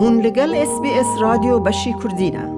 هون لگل اس بی اس رادیو بشی کردینه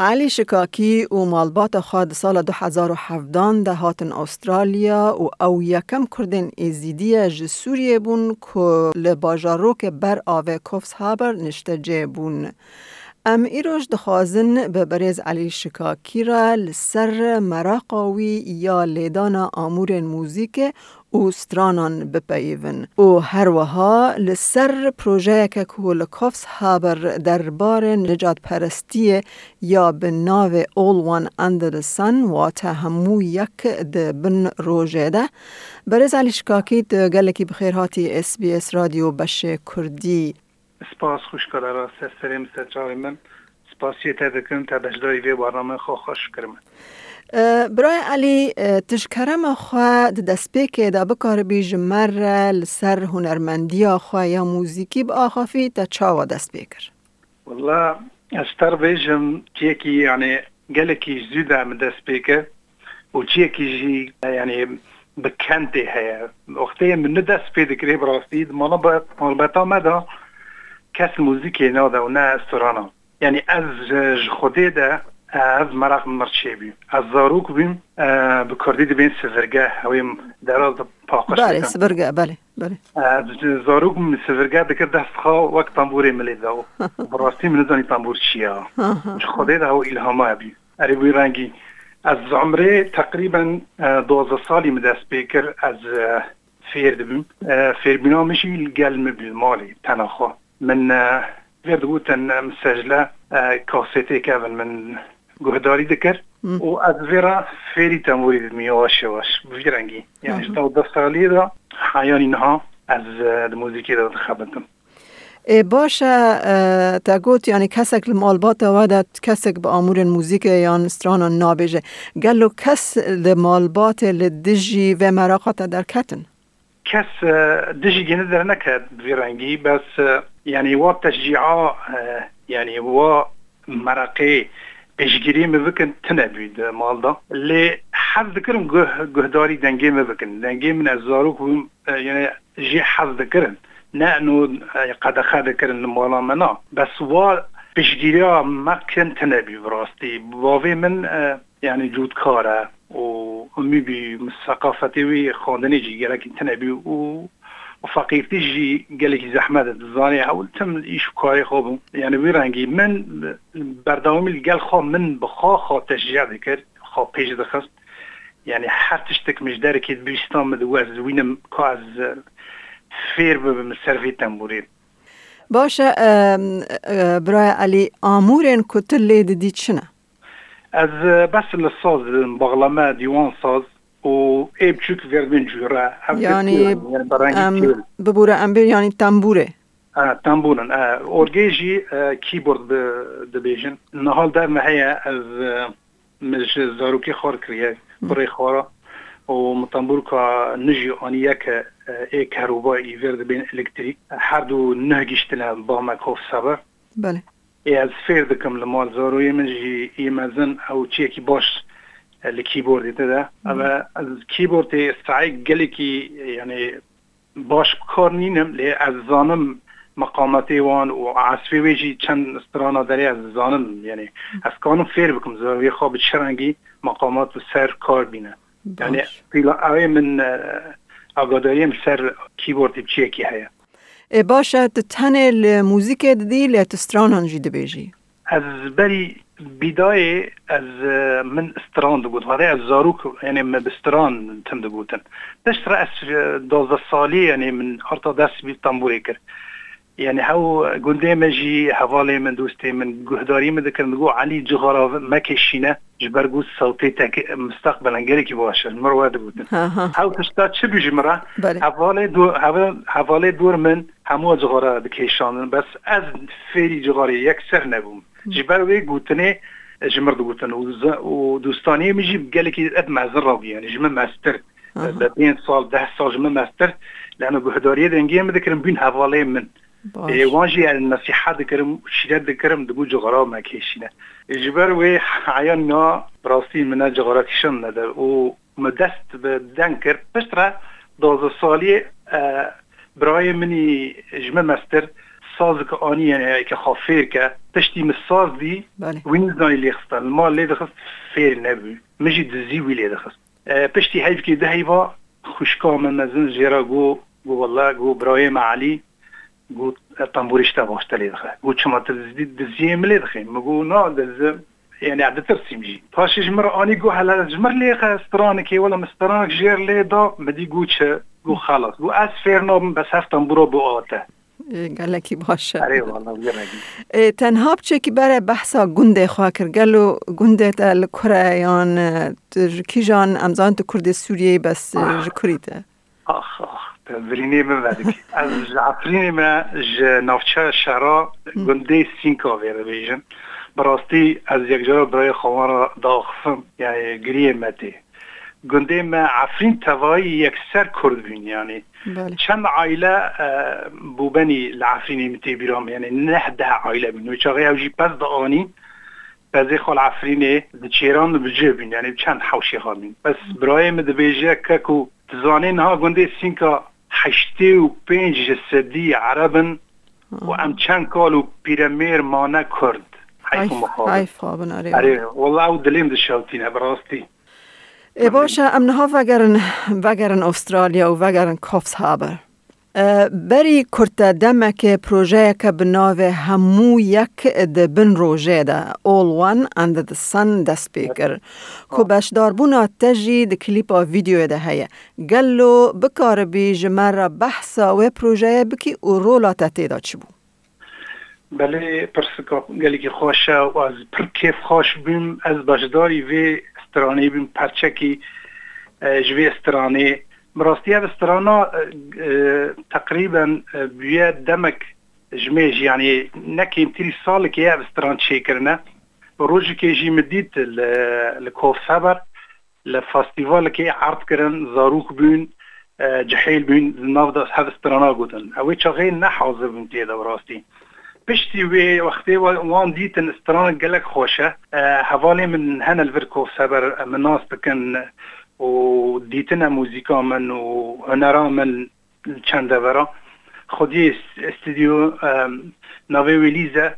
علی شکاکی و مالبات خود سال 2017 ده هاتن استرالیا و او یکم کردن ایزیدی جسوریه بون که لباجاروک بر آوه کفس هابر نشته جه بون. ام ایروش دخوازن به بریز علی شکاکی را لسر مراقاوی یا لیدان آمور موزیک او سترانان بپیون او هر وها لسر پروژه که که لکوفس هابر دربار نجات پرستی یا به ناو All One Under the Sun و همو یک ده بن روژه ده. بریز علی شکاکی ده گلکی بخیر هاتی اس بی اس رادیو بش کردی. سپاس خوشکاره را سریم سترار من. سپاسی تا دکن تا بجداری وی برنامه خو خوش کرم برای علی تشکرم خوا دست پیکه دا بکار بیج مر لسر هنرمندی خوا یا موزیکی با آخافی تا چاوا دست پیکر والله اشتر بیجم چیکی یعنی گلکی زوده من دست پیکه و چیکی جی یعنی بکنته هیا وقتی من دست پیده کری براستی مالا مالبتا مدا کس موزیکی ناده و نه استرانا یعنی از خودی ده از مرق مرچی بیم. از زاروک بیم آه، بکردید بین سزرگه هاویم در از پاکش بله سزرگه بله زاروک بیم سزرگه دکر دست خواه وقت تنبوری ملید دو براستی من دانی تنبور چی ها چه خودی ده الهام ها بیم اری بوی رنگی. از عمره تقریبا آه، دوازه سالی مدست بیکر از آه، فیرد بیم فیرد بینا میشی گل مبیم مالی تنخواه من فیرد بودن مسجله کاسیتی که من گوهداری دەکرد و ئەزێرا فێری تەموری میەوەشەوەش بژرەنگی یانیشتا و دە ساڵیدا حیانی نها ئەز موزیکی دە خەبتم باشە تا گوت یعنی کەسێک لە مالباتەوە دەت کەسێک بە ئامورن موزیکە یان سترانان نابێژە گەل و کەس لە مالباتێ لە دژی وێ مەراقاتە دەرکەتن کەس آه، دژی گەنە دەر نەکرد ڕەنگی بەس آه، یعنی وا تەژیعا آه، یعنی وا مەرەقی پیشگیری می بکن تنه بید مال دا لی حض دکرم گه گهداری دنگی می بکن دنگی من از زارو کنم یعنی جی حض دکرم نه نو قدخه دکرم مالا منا بس وار پیشگیری ها مکن تنه بید براستی من یعنی جودکاره و امی بی ثقافتی وی خاندنی جی گرکی تنه بید فقير تجي قالك زحمة الزاني اول تم ایش کاری خوبم يعني ويرانجي من برداومي قال خو من بخا خو تشجيع دکر خو پیش دخست يعني حتى شتك مش دارك بيستان مدواز وينم كاز فير بمسرفي تنبورين. باشا براي علي آمورين كتل دي تشنا از بس للصوز بغلامه ديوان صوز. و ایبچوک وردن جورا یعنی ببوره ام یعنی تنبوره تنبورن اه اورگیجی کیبورد دبیجن نهال در مهیا از مش زاروکی خور کریه برای خورا و متنبور که نجی آنی یک ای کهربایی ورد بین الکتریک هر دو نه گشتن با مکوف سبر بله. ای از فیر دکم لمال زاروی من ای مزن او چیکی باش الكيبورد ده اما الكيبورد استعي قالكي يعني باش کار نینم لی از زانم مقاماتی وان و عصفی ویجی چند استرانا داری از زانم یعنی از کانم فیر بکم زاویه خواب شرنگی مقامات و سر کار بینه یعنی پیلا اوی من آگاداریم سر کی هیا باشه تن الموزیک دی لیت استرانان جیده بیجی از بری بداية از من استران دقوت هذا از زاروك يعني من بستران تم دقوتن دشت رأس دوز الصالي يعني من أرتا دس بيطنبوري كر يعني هاو قندي مجي حوالي من دوستي من قهداري من ذكر نقول علي جغرا ما كشينا جبرقو صوتي تك مستقبلا غيرك باش المروه دقوتن هاو تشتا شبي جمرة حوالي دور حوالي دور من همو جغرا دكيشان بس از فيري جغاري يكسر نبوم. جي بروي قوتني جمرد قوتن ودوستاني ميجي بقالك اب مع زراوي يعني جمع مع ستر بين صال ده صال جمع مع ستر لانه بهداريه دنجي مذكر بين هفالي من. وانجي يعني النصيحة ذكرم شداد ذكرم دبو جغرا ما كيشينا جبر وي عينا براسي منا جغرا كشن ندر و مدست بدنكر بشترا دوز صالي براي مني جمع مستر الصاز كأني که كخفير تشتي من الصاز دي وين زاني اللي خصت المال اللي دخلت فير النبي ماشي دزي ويلي دخلت بشتي هيف كي دهيبا خشكا من مزن جيرا گو جو والله برای معالی علي جو طنبوريش تابوش تلي دخل جو تشما تزدي دزي لی دخه مگو نا دز يعني عاد ترسم جي باش جمر اني جو هلا جمر لي سترانك ولا مسترانك جير لي دا مدي جو جو خلاص. جو اسفير نوم بس هفتن برو بو اوته گلکی باشه. اه، تنها بچه که برای بحثا گنده خواه کر گلو گنده تل کره یان کی جان امزان تو کرد سوریه بس آه. جکریته آخ آخ برینی من بعدك از عفرینی ما ج نافچه شرا گنده سینکا ویره بیجن براستی از یک جا برای خوان داخفم یعنی گریه متی گنده ما عفرین توایی یک سر کرد بین یعنی بله. چند عائله اه، بوبني العفريني متي بيرام يعني نحده عائله بين وشاغي اوجي بس دقاني بزي خال عفريني دچيران بجيبين يعني بچند حوشي خالين بس براي مدبيجا كاكو تزانين ها گنده سينكا حشتي و پنج جسدي عربن و ام چند کالو پیرمیر مانه کرد. حیف و فابن آره. آره والله او دلیم دشاوتینه براستی. ای باشه امنها وگرن وگرن استرالیا و وگرن کافس هابر بری کرتا دمک پروژه که بناوه همو یک د بن روژه ده All One and the Sun ده سپیکر که بشدار بونا تجی ده کلیپا ویدیو ده هیا گلو بکار بی جمر بحثا و پروژه بکی او رولا چی بو بله پرسکا گلی که خوشه و از پر کیف خوش بیم از باشداری وی استرانی بیم پرچکی اه، جوی استرانی براستی هذا استرانا اه، اه، تقريبا اه، بيا دمك جميج يعني نكي متري سال كي هذا استران شيكرنا روج كي جي مديت الكوف سبر الفستيفال كي عرض كرن زاروك بين اه، جحيل بين نافدا هذا استرانا قوتن اوي شغيل نحوز بنتي هذا براستي پشتی وی وقتی وان دیتن استران گلک خوشة. آه، حوالی من هن الورکو سبر آه، مناس بکن و دیتن موزیکا من و هنرا من چند برا خودی استودیو نوی ویلیزه.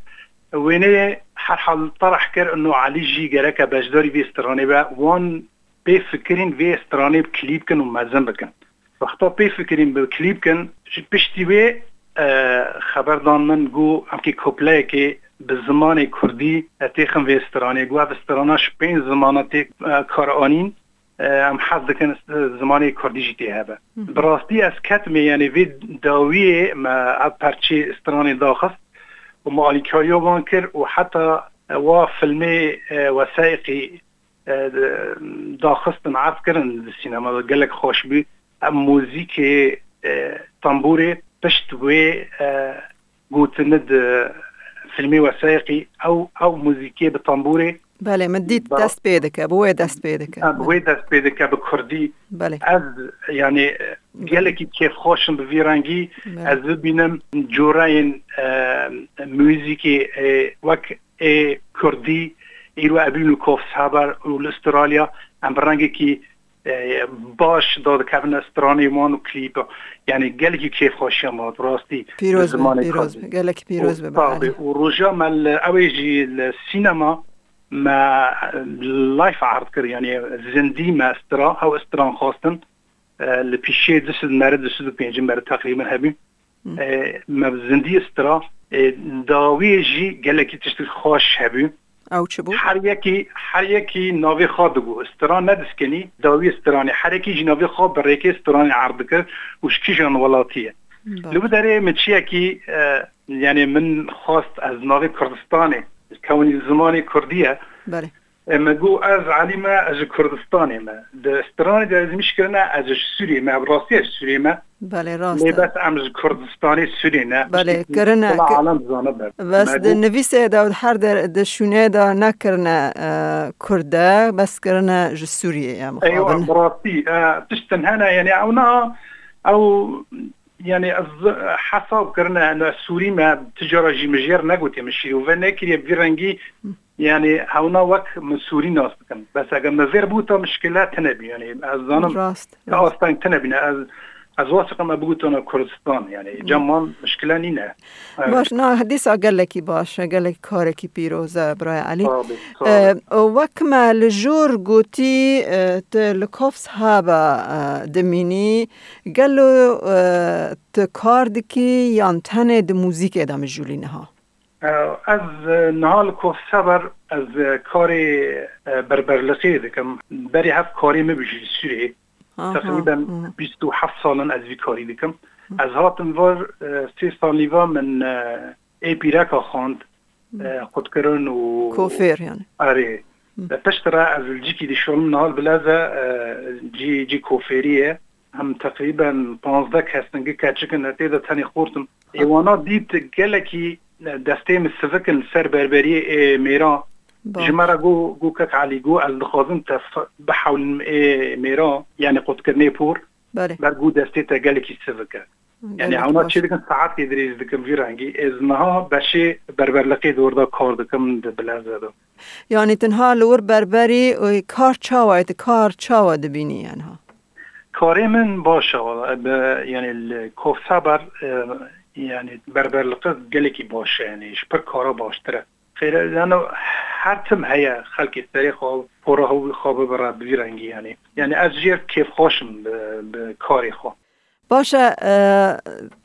وینه هر حال طرح کر انو علی جی گرکا بجداری وی استرانه با وان بی فکرین وی استرانه کلیب کن و مزم بکن. وقتا بی فکرین بی کلیب کن پشتی وی خبردان من گو ام کی کوپلایکی به زمان کردی تیخم و استرانه گو اف استراناش پین زمانه تی کارانین ام حظ کن زمان کردی جیتی هبه. براستی از کتمه یعنی وی داویه ما اب پرچی استرانه داخست و مالیکاریا بان کر و حتی و فیلمی وسائقی داخستن عرض کرن سینما. گلک خوش بی ام موزیک تنبوره باش تقوي قوت ند فيلمي وثائقي او او موزيكي بالطنبوري بله مديت دست بيدك بوي دست بيدك بوي دست بيدك بكردي بله. از يعني گلکی که خوشم به ویرانگی از ببینم جوراین موزیکی وک کردی ایرو ابینو کوف صحابر و استرالیا ام برنگی که باش داد کبن استرانی مان و کلیپ یعنی گلکی کیف خوشم آد راستی پیروز زمان پیروز کردی. به گلک پیروز به و بله روجا مال اویجی السينما ما لايف عرض كر يعني زندي ما استرا او استران خاصتن لبيشي دس المرد دس بينج مرد تقريبا هبي اه، ما زندي استرا. اه، داوی جی گلکی تشتر خوش هبی او چه بو هر یکی هر یکی ناوی خواه دگو استران ندسکنی داوی استرانی. هر یکی جی ناوی خواه بریکی استرانی عرض کرد وش کیشان ولاتیه. لو داره متشي كي آه، يعني من خواست از ناوي كردستاني كوني زماني كردية بله أما جو أز علي ما اج كردستاني ما. دستراني ده مشكلنا أز سوريا ما براسي سوريا ما. بله راست نه بس امج کردستانی سوری نه بله کرنا عالم زانه بس د نویس دا هر در د شونه دا نکرنا آه، کرده بس كرنا ج سوریه یا مخابن. براسی آه، تشتن هنا یعنی أو أو يعني از- حساب كرنا انه السوري ما تجارة جي مجير نقوتي مشي وفنكري بفيرنجي يعني هونا وك من سوري ناس بس اگر مزير بوتا مشكلات تنبي يعني از ظنم راست راست. اصلا تنبي از از واثق ما بگوتون کردستان یعنی جمان مشکل نینه باش نه حدیث گلکی باش گلکی کارکی پیروزه برای علی. وکم لجور گوتی لکوفس هابا دمینی. گلو تکار دکی یان تنه د موزیک ادام جولی ها. از نهال کوف سبر از کاری بربرلقی دکم. بری هفت کاری مبیشی سوری. تقريبا بيستو حفصالا از فيكاري ديكم از هاتن فور سي ساليفا من اي بيراكا خوند خودكرن و كوفير يعني اري تشترى از الجيكي دي شغل من هال بلازا جي جي كوفيريه هم تقريبا 15 كاسنجي كاتشكن هتيدا تاني خورتم. ايوانا ديت جالكي دستي من السفكن سر بربريه ميران جمرة جو جو كك علي جو الخازن تف بحول ميران يعني قد كرني بور بله. برجو دستي تجلكي سفكه يعني هونا تشي دكن ساعات يدري دكن في رنگي ازنها بشي بربرلقي دوردا کار دکم بلازه دو یعنی تنها لور بربری و کار چاوه کار چاوه دبینی یعنی کاری من باشه یعنی الکوف صبر yani berberlikte gelekî baş e yani ji pir kara tim heye xelkê serê xwe pora xwe bibire bi vî rengî yani yani ez jê kêfxweşim bi karê xwe باشه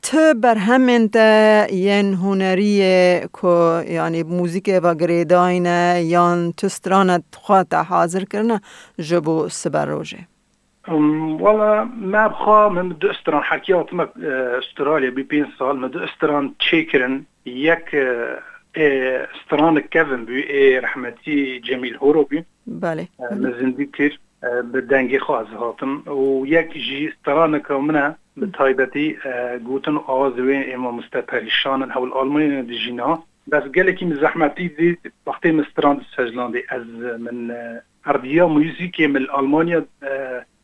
تو بر همین تا ین هنریه که یعنی موزیک و گریداین یان تو سترانت خواهد حاضر کرنه جبو سبر روژه. والله ما بخوا من دو استران حكيات ما استراليا ببين سال ما دو استران تشيكرن يك استران كيفن بي اي رحمتي جميل هوروبي بله مزندي كير بدنگی خواز هاتم و یک جی استران کامنا به تایبتی گوتن آواز وین اما مستپریشان هول آلمانی دی جینا بس گلکی مزحمتی دی وقتی مستران سجلاندی از من اردیا موزیکی من المانیا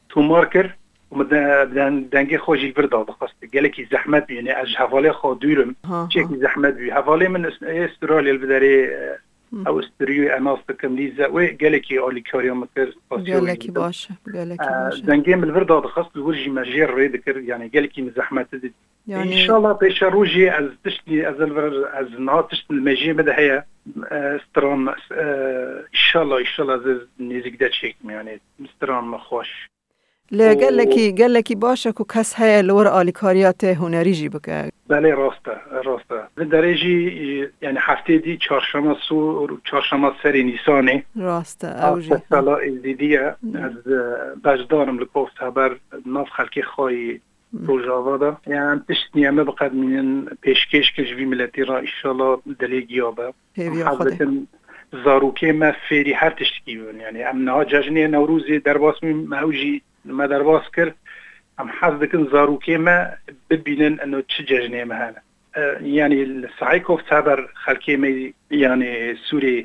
تومار کرد ومدان دنگي خوجي البرد أو بقصد قالك زحمت يعني اج حوالي خو ديرم شيك زحمت بي حوالي من استراليا البداري أو استريو أنا فكم ليزا وي قالك أو لي كوريو متر قالك باش قالك باش دنگي من البرد أو بقصد ورجي ماجير ريدكر يعني قالك زحمت يعني ان شاء الله باش روجي از تشتي از البر از ناتش المجي بدا هي استرام ان شاء الله ان شاء الله از نيزك دا تشيك يعني استرام خوش قال لك قال لك باشه کو کس هی لور آلیکاریات هنری جی بکه. بله راسته راسته. درجی یعنی هفته دی چهارشنبه سو چهارشنبه سر نیسانه. راسته اوجی. سالا ازدیدیه از بجدارم لکوف خبر ناف خلکی خواهی روژاوا دا یعنی تشتنی همه بقد من پیشکش که جوی ملتی را ایشالا دلیگی یابه زاروکه ما فێری هەر تشتکی بن ینی ئەم نها جژنێ نەوروزی دەرباسمی مەوژی مە دەرباس کرد ئەم حەز دکن زاروکێمە ببینن ئەنە چ جژنێمە هەنە ینی سعی کۆف سابەر خەلکێمە ینی سووری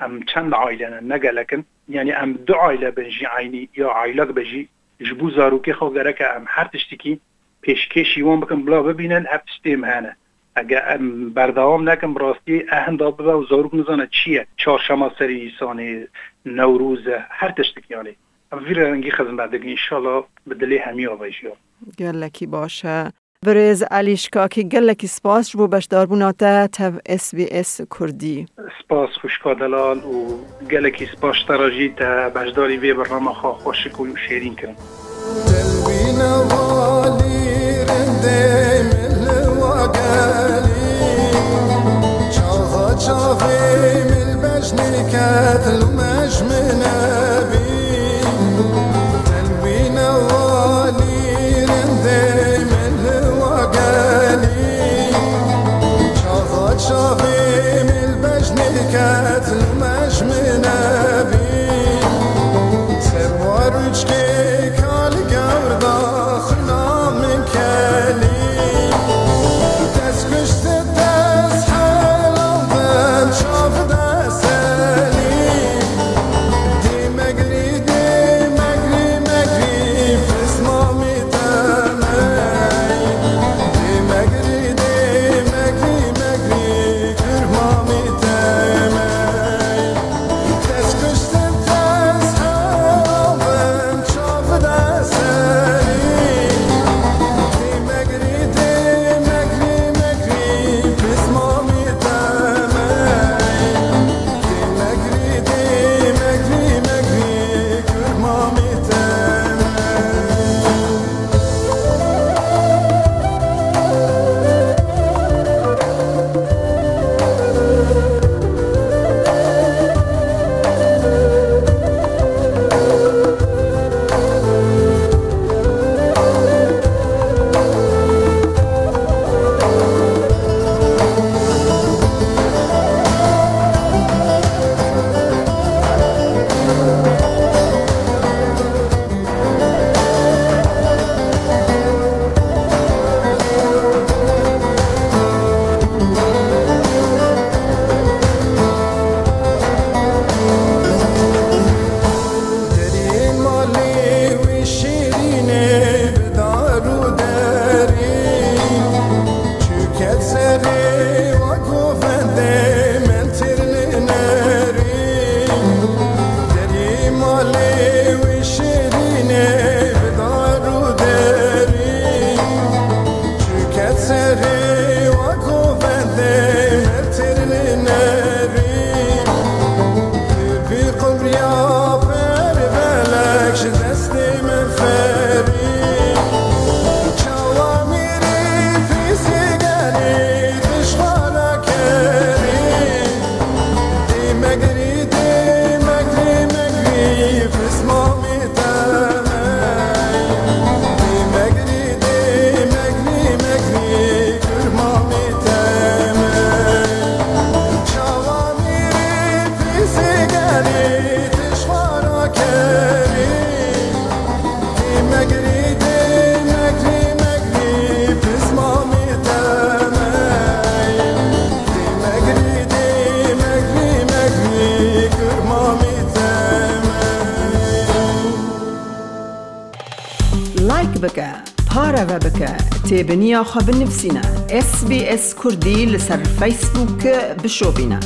ئەم چەند عیلەنە نەگەلەکن. ینی ئەم دو عیلە بنژی عینی یا عیلک بەژی ji بû zarokê xwe gereke em her tiştekî pêşkêşî wan bikin bila bibînin ev tiştêm hene اگه بردوام نکم راستی اهندا ببه و زاروک نزانه چیه چهارشنبه سری نیسانه نوروزه هر تشتک یعنی. رنگی خزم دیگه انشالله به دلی همی آبایشی گلکی باشه. برز علیشکا که گلکی سپاس رو بشدار بوناته تف اس بی اس کردی. سپاس خوشکا دلال و گلکی سپاس تراجی تا بشداری وی برنامه خواه خوشک و شیرین البشن كاتل ومش تابنيا خبن نفسنا اس بي اس كردي لسر فيسبوك بشوبنا